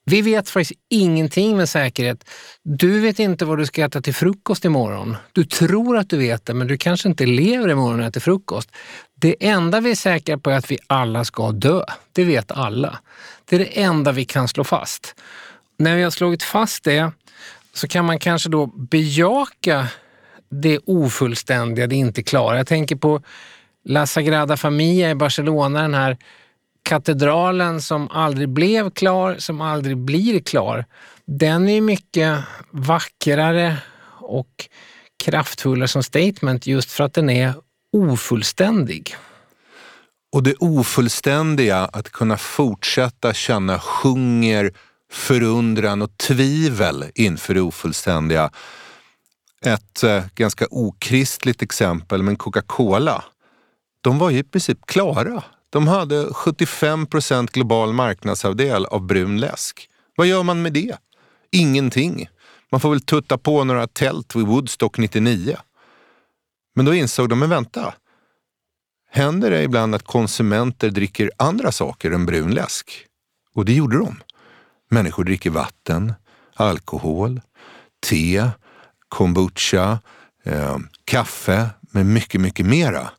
Vi vet faktiskt ingenting med säkerhet. Du vet inte vad du ska äta till frukost imorgon. Du tror att du vet det, men du kanske inte lever imorgon och äter frukost. Det enda vi är säkra på är att vi alla ska dö. Det vet alla. Det är det enda vi kan slå fast. När vi har slagit fast det så kan man kanske då bejaka det ofullständiga, det inte klara. Jag tänker på La Sagrada Familia i Barcelona, den här katedralen som aldrig blev klar, som aldrig blir klar. Den är mycket vackrare och kraftfullare som statement just för att den är ofullständig.
Och det ofullständiga, att kunna fortsätta känna hunger, förundran och tvivel inför det ofullständiga. Ett eh, ganska okristligt exempel, men Coca-Cola, de var ju i princip klara. De hade 75 procent global marknadsandel av brun läsk. Vad gör man med det? Ingenting. Man får väl tutta på några tält vid Woodstock 99. Men då insåg de, men vänta. Händer det ibland att konsumenter dricker andra saker än brun läsk? Och det gjorde de. Människor dricker vatten, alkohol, te, kombucha, eh, kaffe med mycket, mycket mera.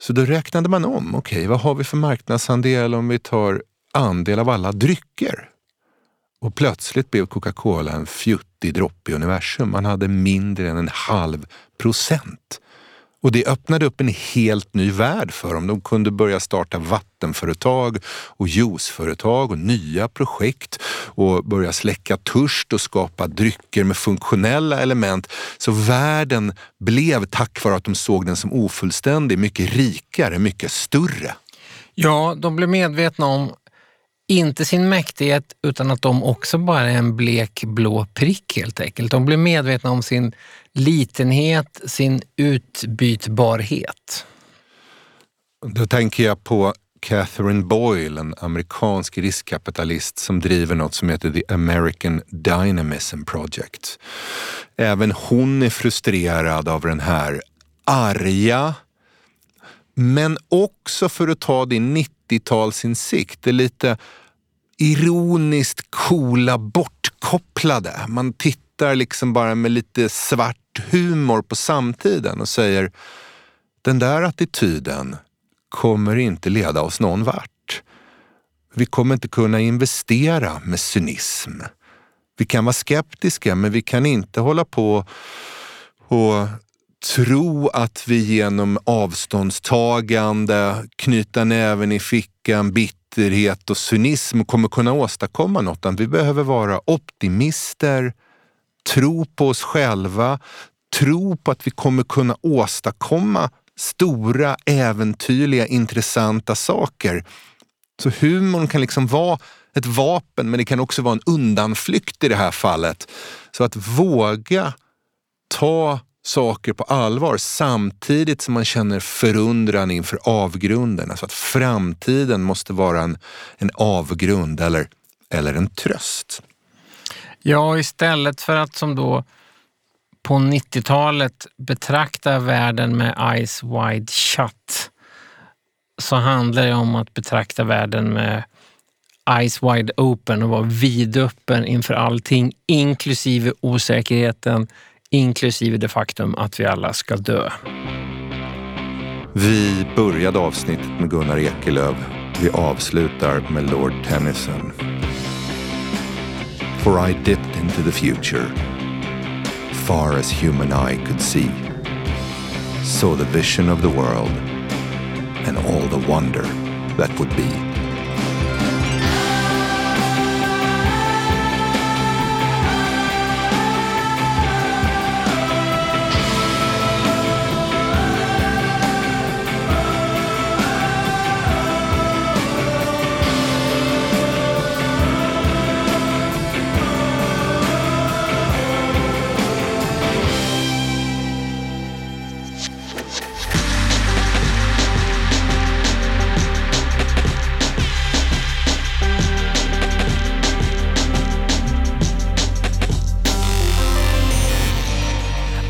Så då räknade man om. Okej, okay, vad har vi för marknadsandel om vi tar andel av alla drycker? Och plötsligt blev Coca-Cola en fjuttig droppe i universum. Man hade mindre än en halv procent. Och det öppnade upp en helt ny värld för dem. De kunde börja starta vattenföretag och juiceföretag och nya projekt och börja släcka törst och skapa drycker med funktionella element. Så världen blev, tack vare att de såg den som ofullständig, mycket rikare, mycket större.
Ja, de blev medvetna om inte sin mäktighet utan att de också bara är en blek blå prick helt enkelt. De blev medvetna om sin litenhet, sin utbytbarhet.
Då tänker jag på Catherine Boyle, en amerikansk riskkapitalist som driver något som heter The American Dynamism Project. Även hon är frustrerad av den här arga, men också för att ta din 90-talsinsikt, det lite ironiskt coola bortkopplade. Man tittar liksom bara med lite svart humor på samtiden och säger den där attityden kommer inte leda oss någon vart. Vi kommer inte kunna investera med cynism. Vi kan vara skeptiska men vi kan inte hålla på och tro att vi genom avståndstagande, knyta näven i fickan, bitterhet och cynism kommer kunna åstadkomma något. Vi behöver vara optimister, tro på oss själva, tro på att vi kommer kunna åstadkomma stora, äventyrliga, intressanta saker. Så humorn kan liksom vara ett vapen men det kan också vara en undanflykt i det här fallet. Så att våga ta saker på allvar samtidigt som man känner förundran inför avgrunden. Alltså att framtiden måste vara en, en avgrund eller, eller en tröst.
Ja, istället för att som då på 90-talet betrakta världen med eyes wide shut så handlar det om att betrakta världen med eyes wide open och vara vidöppen inför allting, inklusive osäkerheten, inklusive det faktum att vi alla ska dö.
Vi började avsnittet med Gunnar Ekelöf. Vi avslutar med Lord Tennyson. For I dipped into the future, far as human eye could see, saw the vision of the world and all the wonder that would be.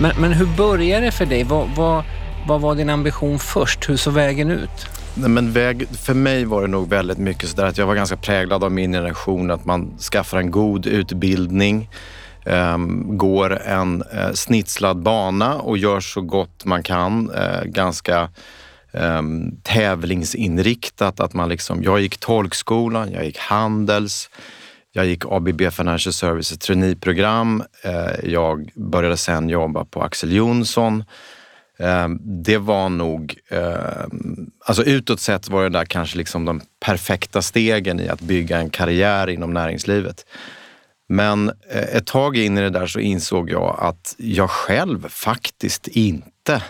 Men, men hur började det för dig? Vad, vad, vad var din ambition först? Hur såg vägen ut?
Nej, men väg, för mig var det nog väldigt mycket sådär att jag var ganska präglad av min generation. Att man skaffar en god utbildning, um, går en uh, snitslad bana och gör så gott man kan. Uh, ganska um, tävlingsinriktat. Att man liksom, jag gick tolkskolan, jag gick Handels, jag gick ABB Financial Services traineeprogram. Eh, jag började sen jobba på Axel Jonsson. Eh, det var nog, eh, alltså utåt sett var det där kanske liksom de perfekta stegen i att bygga en karriär inom näringslivet. Men ett tag in i det där så insåg jag att jag själv faktiskt inte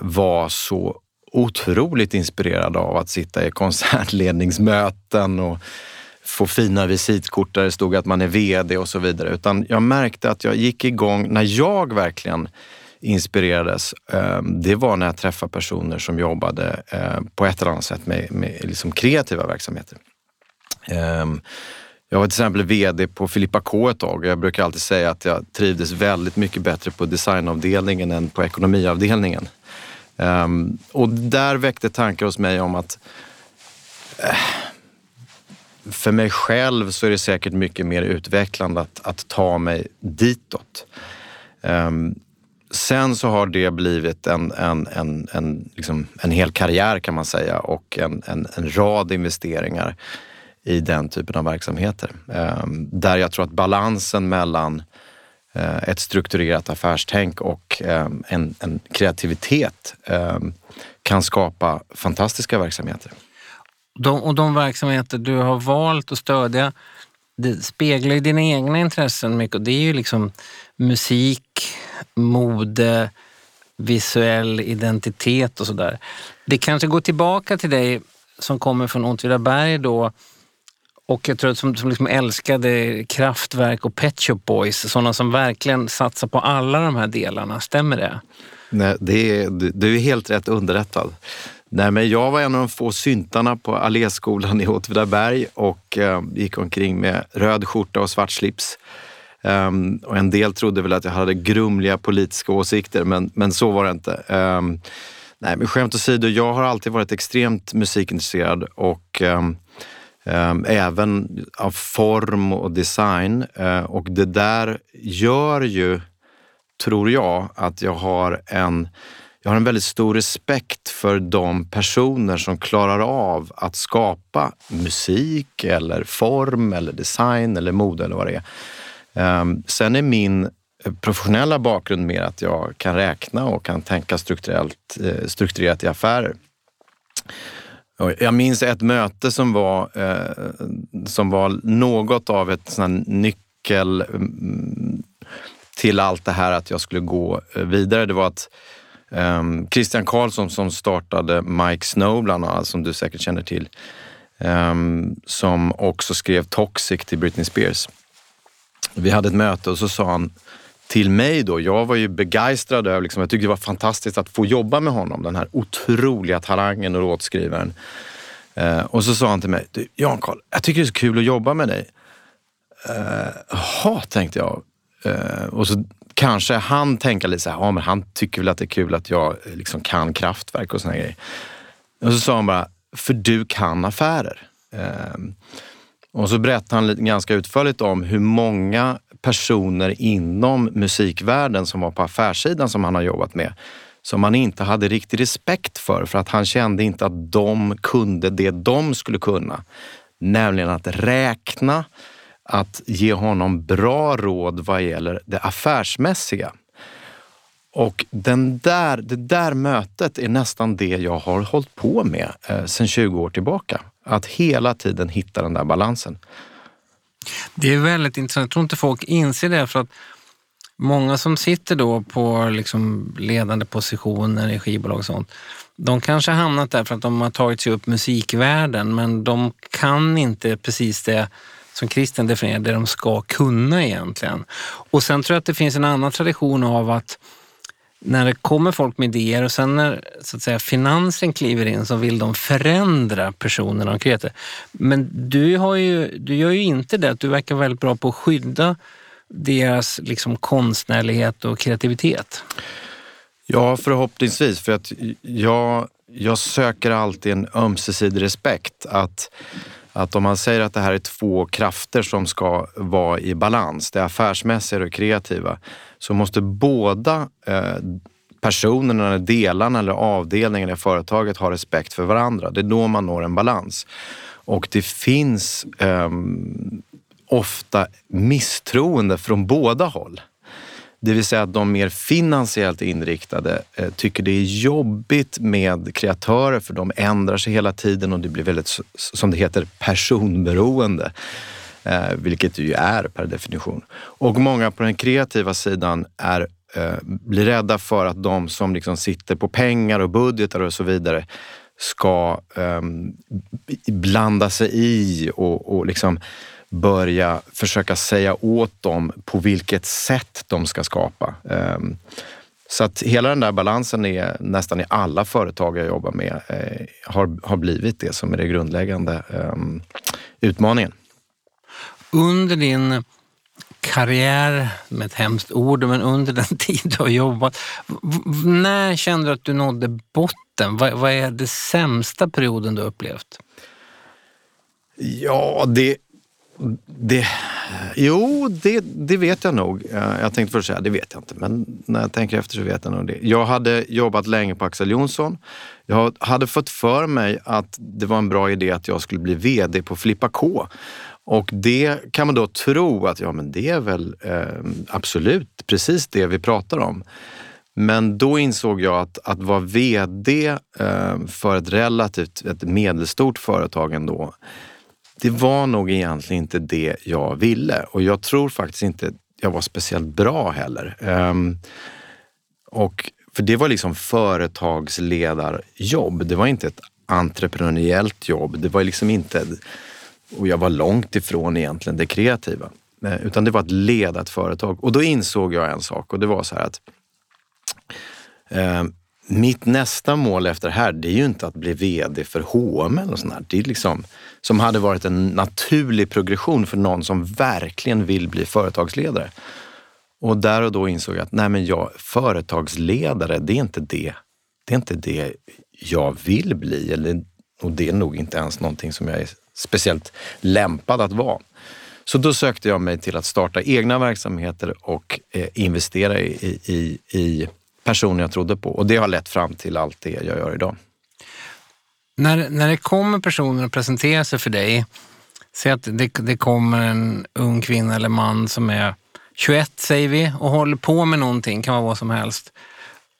var så otroligt inspirerad av att sitta i koncernledningsmöten och få fina visitkort där det stod att man är VD och så vidare. Utan jag märkte att jag gick igång när jag verkligen inspirerades, ehm, det var när jag träffade personer som jobbade ehm, på ett eller annat sätt med, med liksom kreativa verksamheter. Ehm, jag var till exempel VD på Filippa K ett tag och jag brukar alltid säga att jag trivdes väldigt mycket bättre på designavdelningen än på ekonomiavdelningen. Och där väckte tankar hos mig om att eh, för mig själv så är det säkert mycket mer utvecklande att, att ta mig ditåt. Um, sen så har det blivit en, en, en, en, liksom en hel karriär kan man säga och en, en, en rad investeringar i den typen av verksamheter. Um, där jag tror att balansen mellan uh, ett strukturerat affärstänk och um, en, en kreativitet kan skapa fantastiska verksamheter.
De, och de verksamheter du har valt att stödja, det speglar ju dina egna intressen mycket och det är ju liksom musik, mode, visuell identitet och sådär. Det kanske går tillbaka till dig som kommer från Åtvidaberg då och jag tror att som, som liksom älskade Kraftwerk och Pet Shop Boys, sådana som verkligen satsar på alla de här delarna. Stämmer det?
Nej, det är, du är helt rätt underrättad. Nej, men jag var en av de få syntarna på Alléskolan i Åtvidaberg och eh, gick omkring med röd skjorta och svart slips. Um, och en del trodde väl att jag hade grumliga politiska åsikter, men, men så var det inte. Um, nej, men skämt åsido, jag har alltid varit extremt musikintresserad och um, även av form och design. Uh, och det där gör ju, tror jag, att jag har en jag har en väldigt stor respekt för de personer som klarar av att skapa musik eller form eller design eller mode eller vad det är. Ehm, sen är min professionella bakgrund mer att jag kan räkna och kan tänka strukturellt, eh, strukturerat i affärer. Jag minns ett möte som var, eh, som var något av ett sån nyckel mm, till allt det här att jag skulle gå eh, vidare. Det var att Ehm, Christian Karlsson som startade Mike Snow bland annat, som du säkert känner till, ehm, som också skrev Toxic till Britney Spears. Vi hade ett möte och så sa han till mig då. Jag var ju begeistrad över, liksom, jag tyckte det var fantastiskt att få jobba med honom, den här otroliga talangen och låtskrivaren. Eh, och så sa han till mig, du Jan Karl, jag tycker det är så kul att jobba med dig. Ehm, Jaha, eh, tänkte jag. Eh, och så kanske han tänka lite så här, ja men han tycker väl att det är kul att jag eh, liksom kan kraftverk och såna grejer. Och så sa han bara, för du kan affärer. Eh, och så berättade han lite, ganska utförligt om hur många personer inom musikvärlden som var på affärssidan som han har jobbat med som han inte hade riktig respekt för, för att han kände inte att de kunde det de skulle kunna. Nämligen att räkna, att ge honom bra råd vad gäller det affärsmässiga. Och den där, det där mötet är nästan det jag har hållit på med eh, sedan 20 år tillbaka. Att hela tiden hitta den där balansen.
Det är väldigt intressant. Jag tror inte folk inser det för att många som sitter då på liksom ledande positioner i skivbolag och sånt, de kanske har hamnat där för att de har tagit sig upp musikvärlden men de kan inte precis det som Christian definierar, det de ska kunna egentligen. Och sen tror jag att det finns en annan tradition av att när det kommer folk med idéer och sen när så att säga, finansen kliver in så vill de förändra personerna och de Men du, har ju, du gör ju inte det. Du verkar väldigt bra på att skydda deras liksom konstnärlighet och kreativitet?
Ja, förhoppningsvis. För att jag, jag söker alltid en ömsesidig respekt. Att, att om man säger att det här är två krafter som ska vara i balans, det affärsmässiga och det kreativa, så måste båda eh, personerna, eller delarna eller avdelningen i företaget ha respekt för varandra. Det är då man når en balans. Och det finns eh, ofta misstroende från båda håll. Det vill säga att de mer finansiellt inriktade eh, tycker det är jobbigt med kreatörer för de ändrar sig hela tiden och det blir väldigt, som det heter, personberoende. Eh, vilket det ju är per definition. Och många på den kreativa sidan är, eh, blir rädda för att de som liksom sitter på pengar och budgetar och så vidare ska um, blanda sig i och, och liksom börja försöka säga åt dem på vilket sätt de ska skapa. Ehm, så att hela den där balansen är nästan i alla företag jag jobbar med eh, har, har blivit det som är det grundläggande um, utmaningen.
Under din karriär, med ett hemskt ord, men under den tid du har jobbat, när kände du att du nådde botten? Vad, vad är det sämsta perioden du upplevt?
Ja, det det, jo, det, det vet jag nog. Eh, jag tänkte först säga, det vet jag inte, men när jag tänker efter så vet jag nog det. Jag hade jobbat länge på Axel Jonsson. Jag hade fått för mig att det var en bra idé att jag skulle bli VD på Flippa K. Och det kan man då tro att ja, men det är väl eh, absolut precis det vi pratar om. Men då insåg jag att, att vara VD eh, för ett relativt ett medelstort företag ändå, det var nog egentligen inte det jag ville och jag tror faktiskt inte jag var speciellt bra heller. Um, och, för det var liksom företagsledarjobb. Det var inte ett entreprenöriellt jobb. Det var liksom inte, och jag var långt ifrån egentligen det kreativa. Eh, utan det var att leda ett företag. Och då insåg jag en sak och det var så här att eh, mitt nästa mål efter det här, det är ju inte att bli VD för H&M eller sånt där. Det är liksom, som hade varit en naturlig progression för någon som verkligen vill bli företagsledare. Och där och då insåg jag att nej men jag, företagsledare, det är inte det. Det är inte det jag vill bli. Eller, och det är nog inte ens någonting som jag är speciellt lämpad att vara. Så då sökte jag mig till att starta egna verksamheter och eh, investera i, i, i personer jag trodde på. Och det har lett fram till allt det jag gör idag.
När, när det kommer personer och presenterar sig för dig, säg att det, det kommer en ung kvinna eller man som är 21 säger vi och håller på med någonting, kan vara vad som helst,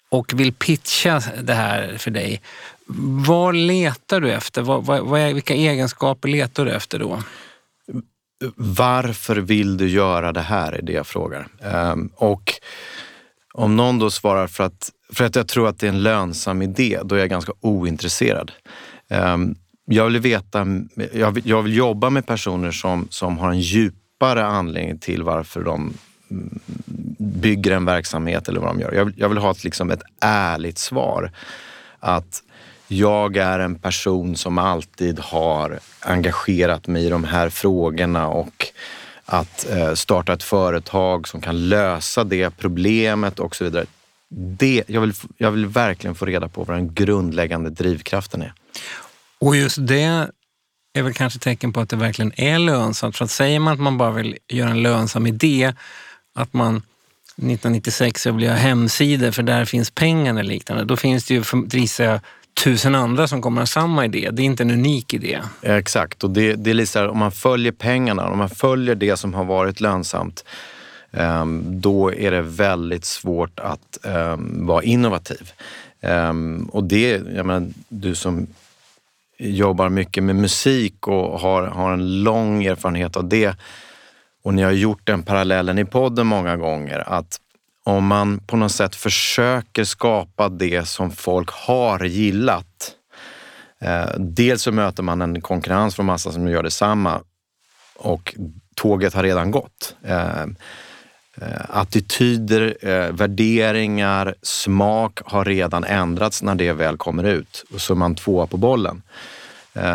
och vill pitcha det här för dig. Vad letar du efter? Vad, vad, vad är, vilka egenskaper letar du efter då?
Varför vill du göra det här är det jag frågar. Um, och om någon då svarar för att, för att jag tror att det är en lönsam idé, då är jag ganska ointresserad. Um, jag vill veta, jag vill, jag vill jobba med personer som, som har en djupare anledning till varför de mm, bygger en verksamhet eller vad de gör. Jag vill, jag vill ha ett, liksom ett ärligt svar. Att jag är en person som alltid har engagerat mig i de här frågorna och att eh, starta ett företag som kan lösa det problemet och så vidare. Det, jag, vill, jag vill verkligen få reda på vad den grundläggande drivkraften är.
Och just det är väl kanske tecken på att det verkligen är lönsamt. För att säger man att man bara vill göra en lönsam idé, att man 1996 vill göra hemsidor för där finns pengarna och liknande, då finns det ju, gissar jag, tusen andra som kommer ha samma idé. Det är inte en unik idé.
Exakt, och det, det är lite så här, om man följer pengarna, om man följer det som har varit lönsamt, ehm, då är det väldigt svårt att ehm, vara innovativ. Ehm, och det, jag menar, du som jobbar mycket med musik och har, har en lång erfarenhet av det och ni har gjort den parallellen i podden många gånger, att om man på något sätt försöker skapa det som folk har gillat. Eh, dels så möter man en konkurrens från massa som gör detsamma och tåget har redan gått. Eh, eh, attityder, värderingar, smak har redan ändrats när det väl kommer ut. Och så är man tvåa på bollen.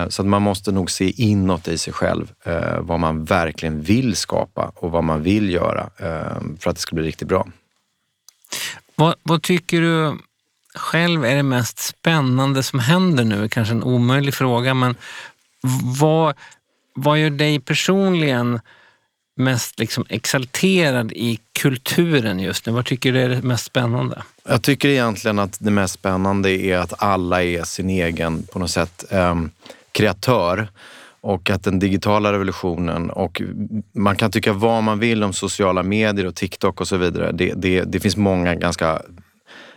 Så att man måste nog se inåt i sig själv vad man verkligen vill skapa och vad man vill göra för att det ska bli riktigt bra.
Vad, vad tycker du själv är det mest spännande som händer nu? Kanske en omöjlig fråga, men vad, vad gör dig personligen mest liksom exalterad i kulturen just nu? Vad tycker du är det mest spännande?
Jag tycker egentligen att det mest spännande är att alla är sin egen, på något sätt, eh, kreatör. Och att den digitala revolutionen och man kan tycka vad man vill om sociala medier och TikTok och så vidare. Det, det, det finns många ganska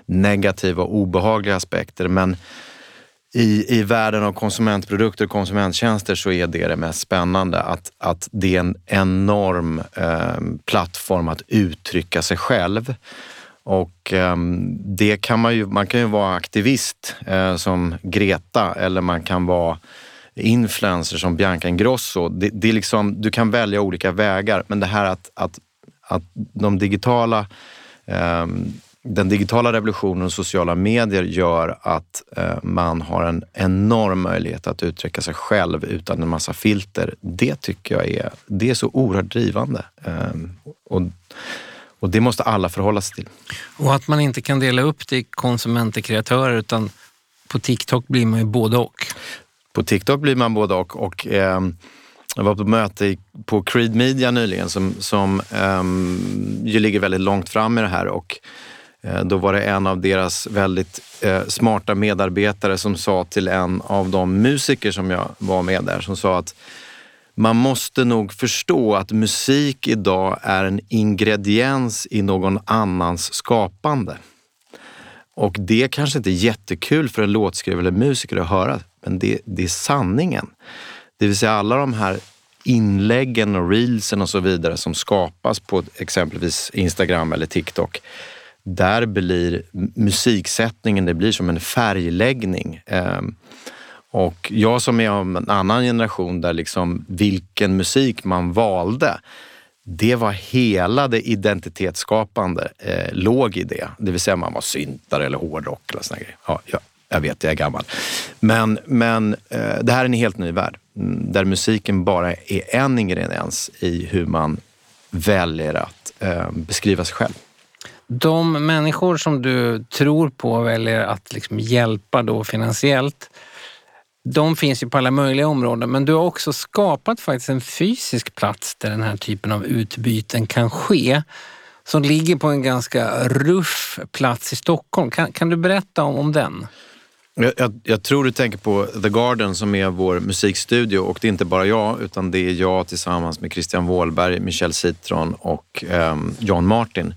negativa och obehagliga aspekter men i, i världen av konsumentprodukter och konsumenttjänster så är det det mest spännande. Att, att det är en enorm eh, plattform att uttrycka sig själv. Och eh, det kan man ju, man kan ju vara aktivist eh, som Greta eller man kan vara influencer som Bianca Ingrosso. Det, det är liksom, du kan välja olika vägar men det här att, att, att de digitala eh, den digitala revolutionen och sociala medier gör att eh, man har en enorm möjlighet att uttrycka sig själv utan en massa filter. Det tycker jag är, det är så oerhört drivande. Eh, och, och det måste alla förhålla sig till.
Och att man inte kan dela upp det i konsumenter kreatörer utan på TikTok blir man ju både och.
På TikTok blir man både och. och eh, jag var på möte på Creed Media nyligen som, som eh, ju ligger väldigt långt fram i det här och Eh, då var det en av deras väldigt eh, smarta medarbetare som sa till en av de musiker som jag var med där, som sa att man måste nog förstå att musik idag är en ingrediens i någon annans skapande. Och det kanske inte är jättekul för en låtskrivare eller musiker att höra, men det, det är sanningen. Det vill säga alla de här inläggen och reelsen och så vidare som skapas på exempelvis Instagram eller TikTok där blir musiksättningen det blir som en färgläggning. Ehm, och jag som är av en annan generation där liksom vilken musik man valde, det var hela det identitetsskapande eh, låg i det. Det vill säga man var syntare eller hårdrock eller såna grejer. Ja, jag, jag vet, jag är gammal. Men, men eh, det här är en helt ny värld mm, där musiken bara är en ingrediens i hur man väljer att eh, beskriva sig själv.
De människor som du tror på och väljer att liksom hjälpa då finansiellt, de finns ju på alla möjliga områden, men du har också skapat faktiskt en fysisk plats där den här typen av utbyten kan ske som ligger på en ganska ruff plats i Stockholm. Kan, kan du berätta om, om den?
Jag, jag, jag, tror du tänker på The Garden som är vår musikstudio och det är inte bara jag utan det är jag tillsammans med Christian Wåhlberg, Michel Citron och eh, John Martin.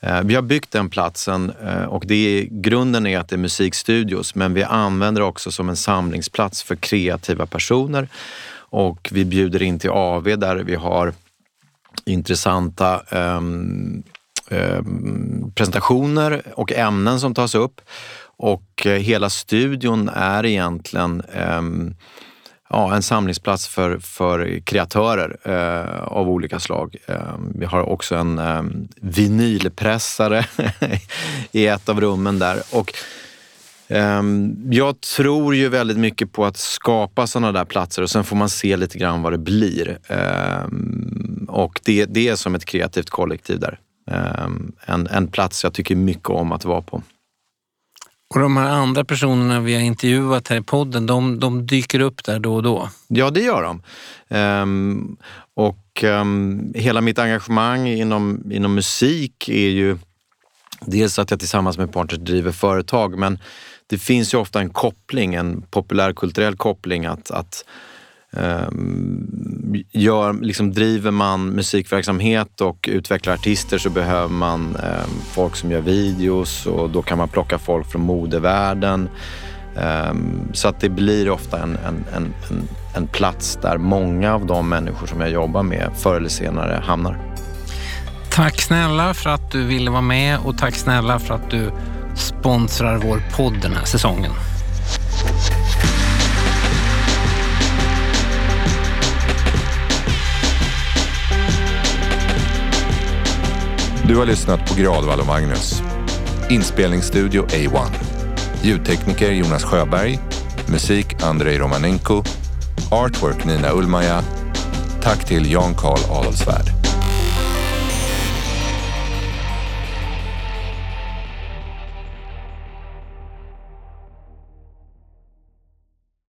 Eh, vi har byggt den platsen eh, och det är, grunden är att det är musikstudios men vi använder det också som en samlingsplats för kreativa personer. Och vi bjuder in till AV där vi har intressanta ehm, Eh, presentationer och ämnen som tas upp och eh, hela studion är egentligen ehm, ja, en samlingsplats för, för kreatörer eh, av olika slag. Eh, vi har också en eh, vinylpressare i ett av rummen där. Och, ehm, jag tror ju väldigt mycket på att skapa sådana där platser och sen får man se lite grann vad det blir. Ehm, och det, det är som ett kreativt kollektiv där. Eh, en, en plats jag tycker mycket om att vara på.
Och de här andra personerna vi har intervjuat här i podden, de, de dyker upp där då och då?
Ja, det gör de. Um, och um, hela mitt engagemang inom, inom musik är ju dels att jag tillsammans med partners driver företag, men det finns ju ofta en koppling, en populärkulturell koppling att, att Ehm, gör, liksom driver man musikverksamhet och utvecklar artister så behöver man ehm, folk som gör videos och då kan man plocka folk från modevärlden. Ehm, så att det blir ofta en, en, en, en, plats där många av de människor som jag jobbar med förr eller senare hamnar.
Tack snälla för att du ville vara med och tack snälla för att du sponsrar vår podd den här säsongen.
Du har lyssnat på Gradvall och Magnus. Inspelningsstudio A1. Ljudtekniker Jonas Sjöberg. Musik Andrei Romanenko. Artwork Nina Ulmaja, Tack till Jan Karl Adolfsvärd.